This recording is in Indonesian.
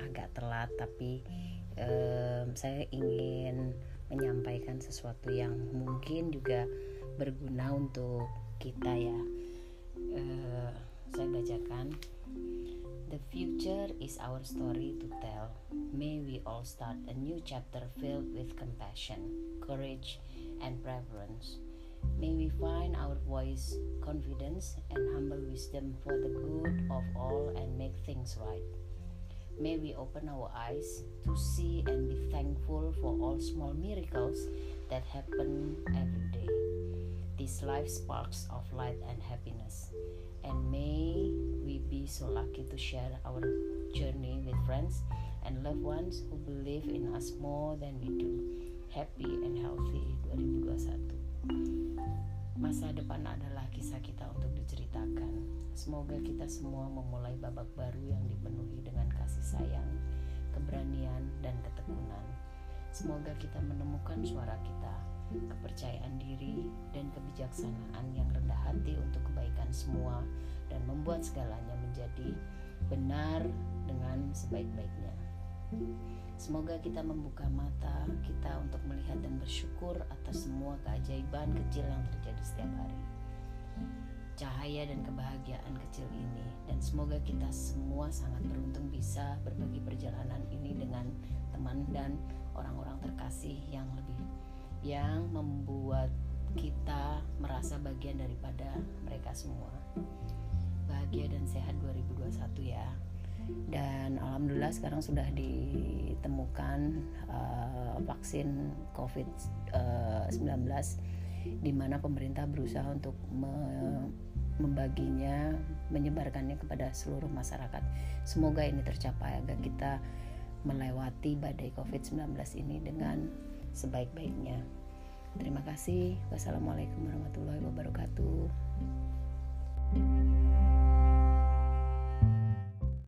agak telat tapi um, saya ingin menyampaikan sesuatu yang mungkin juga berguna untuk kita ya uh, saya bacakan The future is our story to tell. May we all start a new chapter filled with compassion, courage, and preference. May we find our voice, confidence, and humble wisdom for the good of all and make things right. May we open our eyes to see and be thankful for all small miracles that happen every day. This life sparks of light and happiness. And may we be so lucky to share our journey with friends and loved ones who believe in us more than we do. Happy and healthy diceritakan. Semoga kita semua memulai babak baru yang dipenuhi dengan kasih sayang, keberanian, dan ketekunan. Semoga kita menemukan suara kita, kepercayaan diri, dan kebijaksanaan yang rendah hati untuk kebaikan semua dan membuat segalanya menjadi benar dengan sebaik-baiknya. Semoga kita membuka mata kita untuk melihat dan bersyukur atas semua keajaiban kecil yang terjadi setiap hari. Cahaya dan kebahagiaan kecil ini dan semoga kita semua sangat beruntung bisa berbagi perjalanan ini dengan teman dan orang-orang terkasih yang lebih yang membuat kita merasa bagian daripada mereka semua. Bahagia dan sehat 2021 ya. Dan alhamdulillah sekarang sudah ditemukan uh, vaksin COVID-19 uh, di mana pemerintah berusaha untuk me membaginya, menyebarkannya kepada seluruh masyarakat. Semoga ini tercapai agar kita melewati badai COVID-19 ini dengan sebaik-baiknya. Terima kasih. Wassalamualaikum warahmatullahi wabarakatuh.